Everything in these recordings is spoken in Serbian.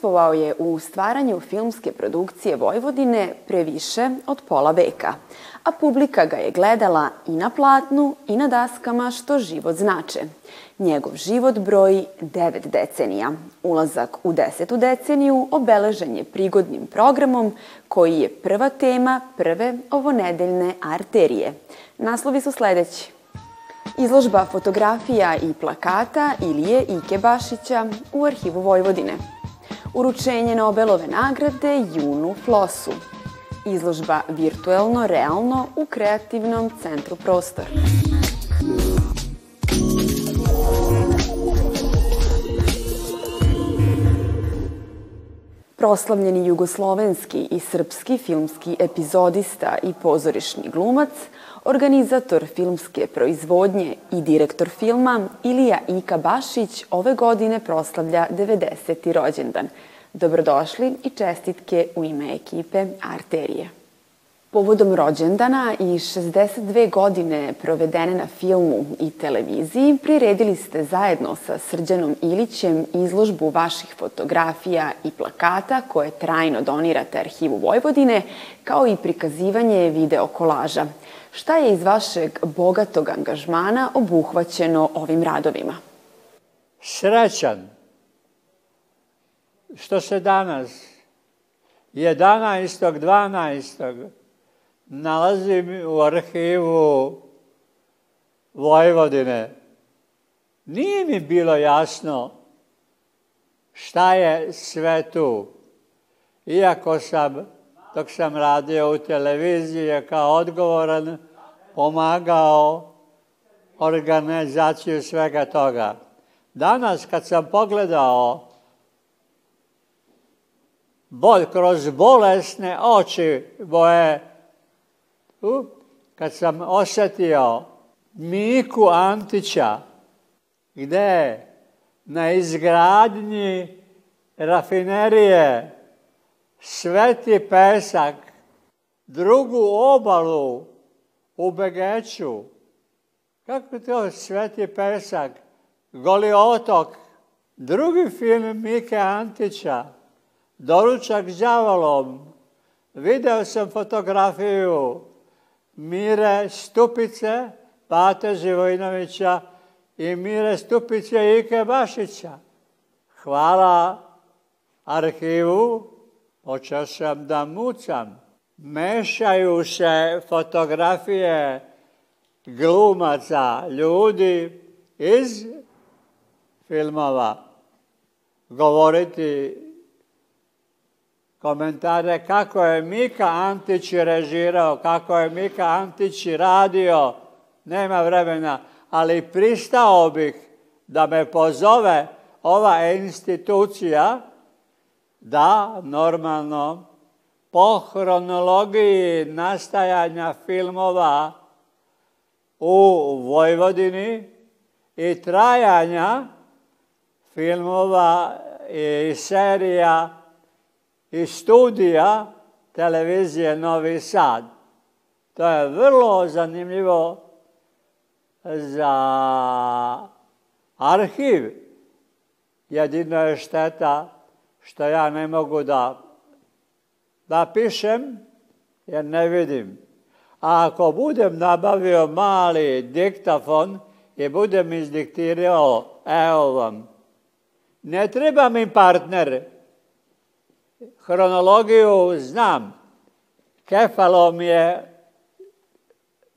učestvovao je u stvaranju filmske produkcije Vojvodine pre više od pola veka, a publika ga je gledala i na platnu i na daskama što život znače. Njegov život broji devet decenija. Ulazak u desetu deceniju obeležen je prigodnim programom koji je prva tema prve ovonedeljne arterije. Naslovi su sledeći – Izložba fotografija i plakata Ilije Ike Bašića u Arhivu Vojvodine uručenje Nobelove nagrade Junu Flosu. Izložba virtuelno, realno u kreativnom centru prostor. Proslavljeni jugoslovenski i srpski filmski epizodista i pozorišni glumac – Organizator filmske proizvodnje i direktor filma Ilija Ika Bašić ove godine proslavlja 90. rođendan. Dobrodošli i čestitke u ime ekipe Arterije. Povodom rođendana i 62 godine provedene na filmu i televiziji, priredili ste zajedno sa Srđanom Ilićem izložbu vaših fotografija i plakata koje trajno donirate Arhivu Vojvodine, kao i prikazivanje videokolaža. Šta je iz vašeg bogatog angažmana obuhvaćeno ovim radovima? Srećan što se danas 11. 12 nalazim u arhivu Vojvodine. Nije mi bilo jasno šta je sve tu. Iako sam, dok sam radio u televiziji, kao odgovoran, pomagao organizaciju svega toga. Danas, kad sam pogledao bol, kroz bolesne oči moje uh, kad sam osetio Miku Antića, gde je na izgradnji rafinerije Sveti Pesak, drugu obalu u Begeću. Kako to Sveti Pesak, Goli otok, drugi film Mike Antića, Doručak s đavolom, video sam fotografiju Mire Stupice, Pate Živojinovića i Mire Stupice i Ike Bašića. Hvala arhivu, počeo sam da mucam. Mešaju se fotografije glumaca, ljudi iz filmova. Govoriti komentare kako je Mika Antić režirao, kako je Mika Antić radio, nema vremena, ali pristao bih da me pozove ova institucija da normalno po hronologiji nastajanja filmova u Vojvodini i trajanja filmova i serija iz studija televizije Novi Sad. To je vrlo zanimljivo za arhiv. Jedino je šteta što ja ne mogu da, da pišem, jer ne vidim. A ako budem nabavio mali diktafon i budem izdiktirao, evo vam, ne treba mi partner, Hronologiju znam. Kefalom je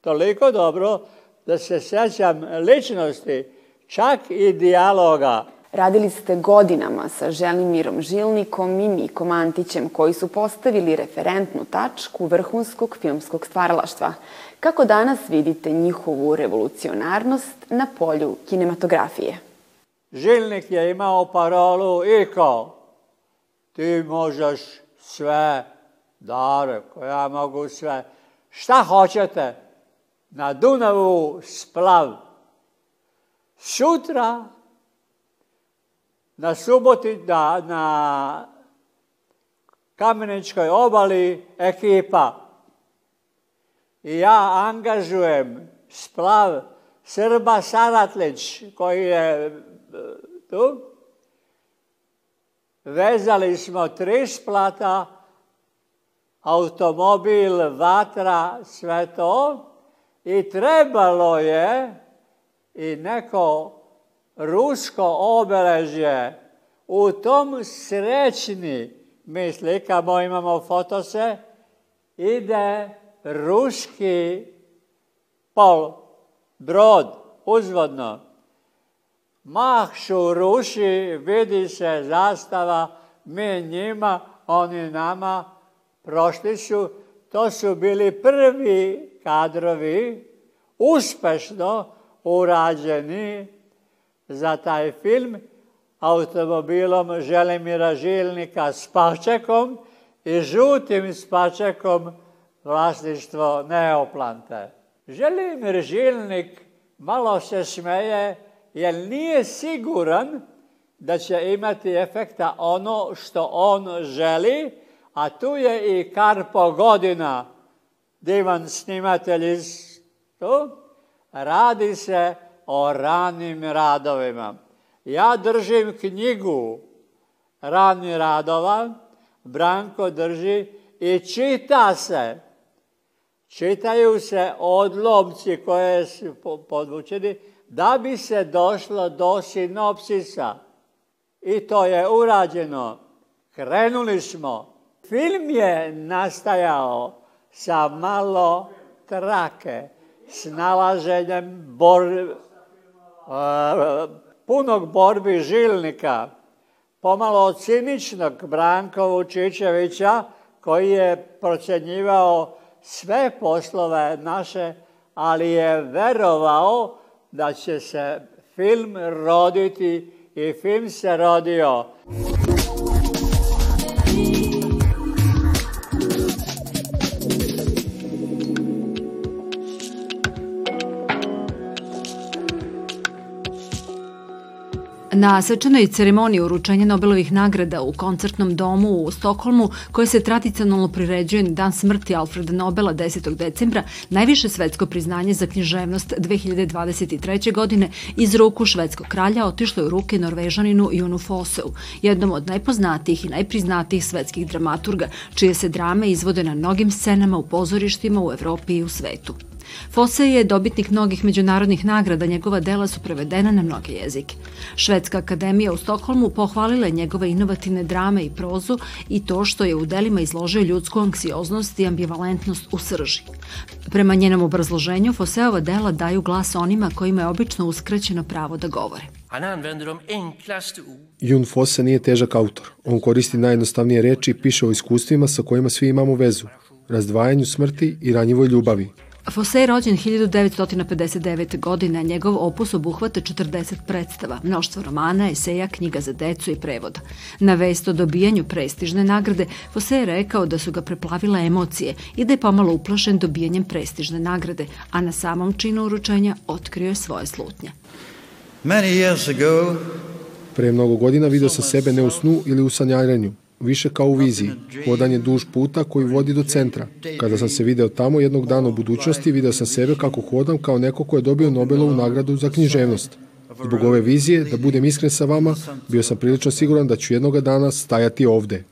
toliko dobro da se sećam ličnosti, čak i dijaloga. Radili ste godinama sa Želimirom Žilnikom i Mikom Antićem koji su postavili referentnu tačku vrhunskog filmskog stvaralaštva. Kako danas vidite njihovu revolucionarnost na polju kinematografije? Žilnik je imao parolu IKO, ti možeš sve dare, koja mogu sve. Šta hoćete? Na Dunavu splav. Sutra, na suboti, da, na Kameničkoj obali ekipa. I ja angažujem splav Srba Saratlić, koji je e, tu, Vezali smo tri splata, automobil, vatra, sve to. I trebalo je i neko rusko obeležje u tom srećni, mi slikamo, imamo fotose, ide ruski pol, brod, uzvodno. Mahšu ruši, vidi se zastava, mi njima, oni nama, prošli su. To su bili prvi kadrovi, uspešno urađeni za taj film, automobilom Želimira Žilnika s pačekom i žutim s pačekom vlasništvo Neoplante. Želimir Žilnik malo se smeje, jer nije siguran da će imati efekta ono što on želi, a tu je i Karpo Godina, divan snimatelj iz tu, radi se o ranim radovima. Ja držim knjigu rani radova, Branko drži i čita se. Čitaju se odlomci koje su podvučeni, da bi se došlo do sinopsisa. I to je urađeno. Krenuli smo. Film je nastajao sa malo trake, s nalaženjem bor... E, punog borbi žilnika, pomalo od ciničnog Branko Vučićevića, koji je procenjivao sve poslove naše, ali je verovao da će se film roditi i film se rodio. Na svečanoj ceremoniji uručenja Nobelovih nagrada u koncertnom domu u Stokholmu, koje se tradicionalno priređuje na dan smrti Alfreda Nobela 10. decembra, najviše svetsko priznanje za književnost 2023. godine iz ruku švedskog kralja otišlo je u ruke norvežaninu Junu Fosseu, jednom od najpoznatijih i najpriznatijih svetskih dramaturga, čije se drame izvode na mnogim scenama u pozorištima u Evropi i u svetu. Fosse je dobitnik mnogih međunarodnih nagrada, njegova dela su prevedena na mnoge jezike. Švedska akademija u Stokholmu pohvalila je njegove inovativne drame i prozu i to što je u delima izložio ljudsku anksioznost i ambivalentnost u srži. Prema njenom obrazloženju, Foseova dela daju glas onima kojima je obično uskraćeno pravo da govore. Jun Fosse nije težak autor. On koristi najjednostavnije reči i piše o iskustvima sa kojima svi imamo vezu, razdvajanju smrti i ranjivoj ljubavi, Fose je rođen 1959. godine, a njegov opus obuhvata 40 predstava, mnoštvo romana, eseja, knjiga za decu i prevoda. Na vest o dobijanju prestižne nagrade, Fose je rekao da su ga preplavile emocije i da je pomalo uplašen dobijanjem prestižne nagrade, a na samom činu uručenja otkrio je svoje slutnje. Many years ago, Pre mnogo godina video sam sebe ne u snu ili u sanjarenju, više kao u viziji. Hodan je duž puta koji vodi do centra. Kada sam se video tamo jednog dana u budućnosti, video sam sebe kako hodam kao neko ko je dobio Nobelovu nagradu za književnost. Zbog ove vizije, da budem iskren sa vama, bio sam prilično siguran da ću jednoga dana stajati ovde.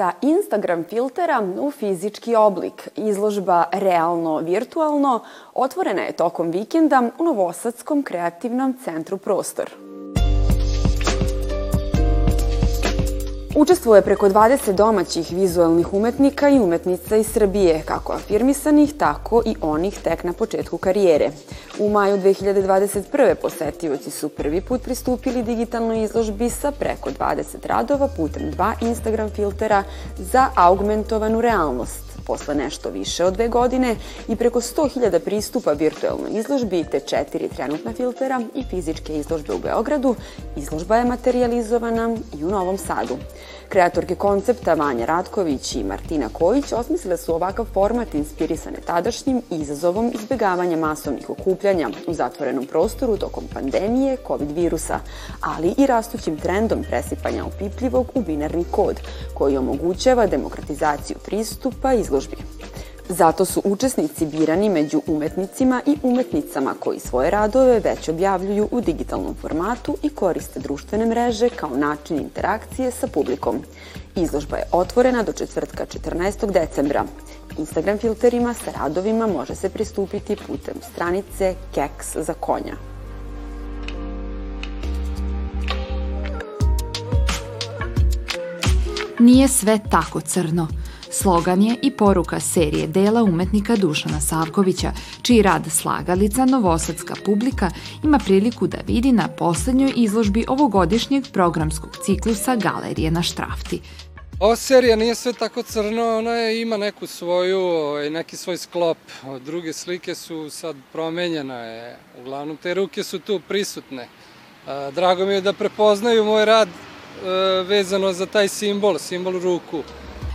sa Instagram filtera u fizički oblik. Izložba Realno virtualno otvorena je tokom vikenda u Novosadskom kreativnom centru Prostor. Učestvuje preko 20 domaćih vizualnih umetnika i umetnica iz Srbije, kako afirmisanih, tako i onih tek na početku karijere. U maju 2021. posetioci su prvi put pristupili digitalnoj izložbi sa preko 20 radova putem dva Instagram filtera za augmentovanu realnost posle nešto više od dve godine i preko 100.000 pristupa virtuelnoj izložbi te četiri trenutna filtera i fizičke izložbe u Beogradu, izložba je materializovana i u Novom Sadu. Kreatorke koncepta Vanja Ratković i Martina Kojić osmislile su ovakav format inspirisane tadašnjim izazovom izbegavanja masovnih okupljanja u zatvorenom prostoru tokom pandemije COVID virusa, ali i rastućim trendom presipanja opipljivog u binarni kod, koji omogućava demokratizaciju pristupa iz izložbi. Zato su učesnici birani među umetnicima i umetnicama koji svoje radove već objavljuju u digitalnom formatu i koriste društvene mreže kao način interakcije sa publikom. Izložba je otvorena do četvrtka 14. decembra. Instagram filterima sa radovima može se pristupiti putem stranice Keks za konja. Nije sve tako crno – Slogan je i poruka serije dela umetnika Dušana Savkovića, čiji rad slagalica novosadska publika ima priliku da vidi na poslednjoj izložbi ovogodišnjeg programskog ciklusa Galerije na Štrafti. Ova serija nije sve tako crno, ona je, ima neku svoju, ovaj, neki svoj sklop. Druge slike su sad promenjene, je. uglavnom te ruke su tu prisutne. Drago mi je da prepoznaju moj rad e, vezano za taj simbol, simbol ruku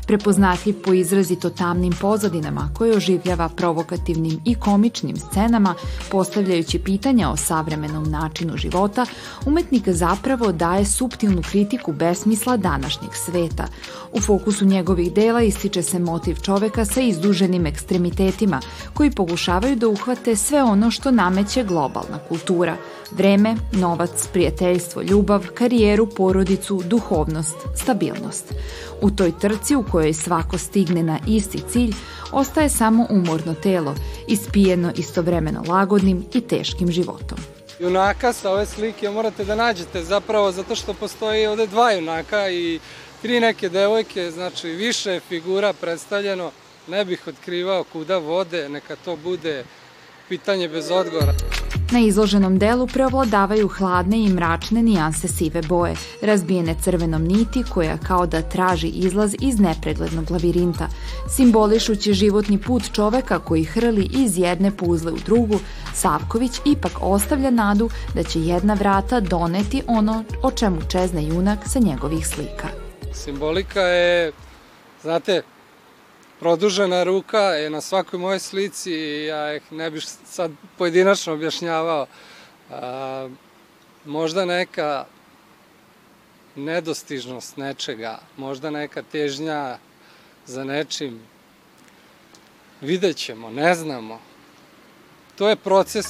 prepoznatljiv po izrazito tamnim pozadinama koje oživljava provokativnim i komičnim scenama, postavljajući pitanja o savremenom načinu života, umetnik zapravo daje subtilnu kritiku besmisla današnjeg sveta. U fokusu njegovih dela ističe se motiv čoveka sa izduženim ekstremitetima, koji pokušavaju da uhvate sve ono što nameće globalna kultura – vreme, novac, prijateljstvo, ljubav, karijeru, porodicu, duhovnost, stabilnost. U toj trci u kojoj svako stigne na isti cilj, ostaje samo umorno telo, ispijeno istovremeno lagodnim i teškim životom. Junaka sa ove slike morate da nađete zapravo zato što postoji ovde dva junaka i tri neke devojke, znači više figura predstavljeno. Ne bih otkrivao kuda vode, neka to bude pitanje bez odgovora. Na izloženom delu preovladavaju hladne i mračne nijanse sive boje, razbijene crvenom niti koja kao da traži izlaz iz nepreglednog labirinta. simbolišući životni put čoveka koji hrli iz jedne puzle u drugu, Savković ipak ostavlja nadu da će jedna vrata doneti ono o čemu čezne junak sa njegovih slika. Simbolika je, znate, produžena ruka je na svakoj mojoj slici i ja ih ne bih sad pojedinačno objašnjavao. A, možda neka nedostižnost nečega, možda neka težnja za nečim. videćemo, ne znamo. To je proces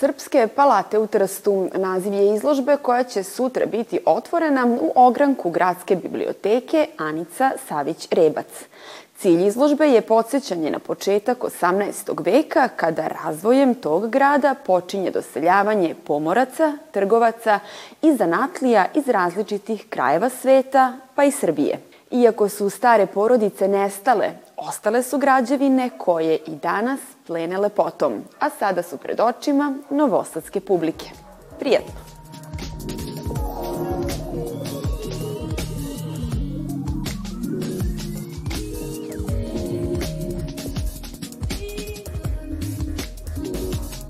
Srpske palate u Trstu. Naziv je izložbe koja će sutra biti otvorena u ogranku Gradske biblioteke Anica Savić-Rebac. Cilj izložbe je podsjećanje na početak 18. veka kada razvojem tog grada počinje doseljavanje pomoraca, trgovaca i zanatlija iz različitih krajeva sveta pa i Srbije. Iako su stare porodice nestale, Ostale su građevine koje i danas plene lepotom, a sada su pred očima novosadske publike. Prijetno!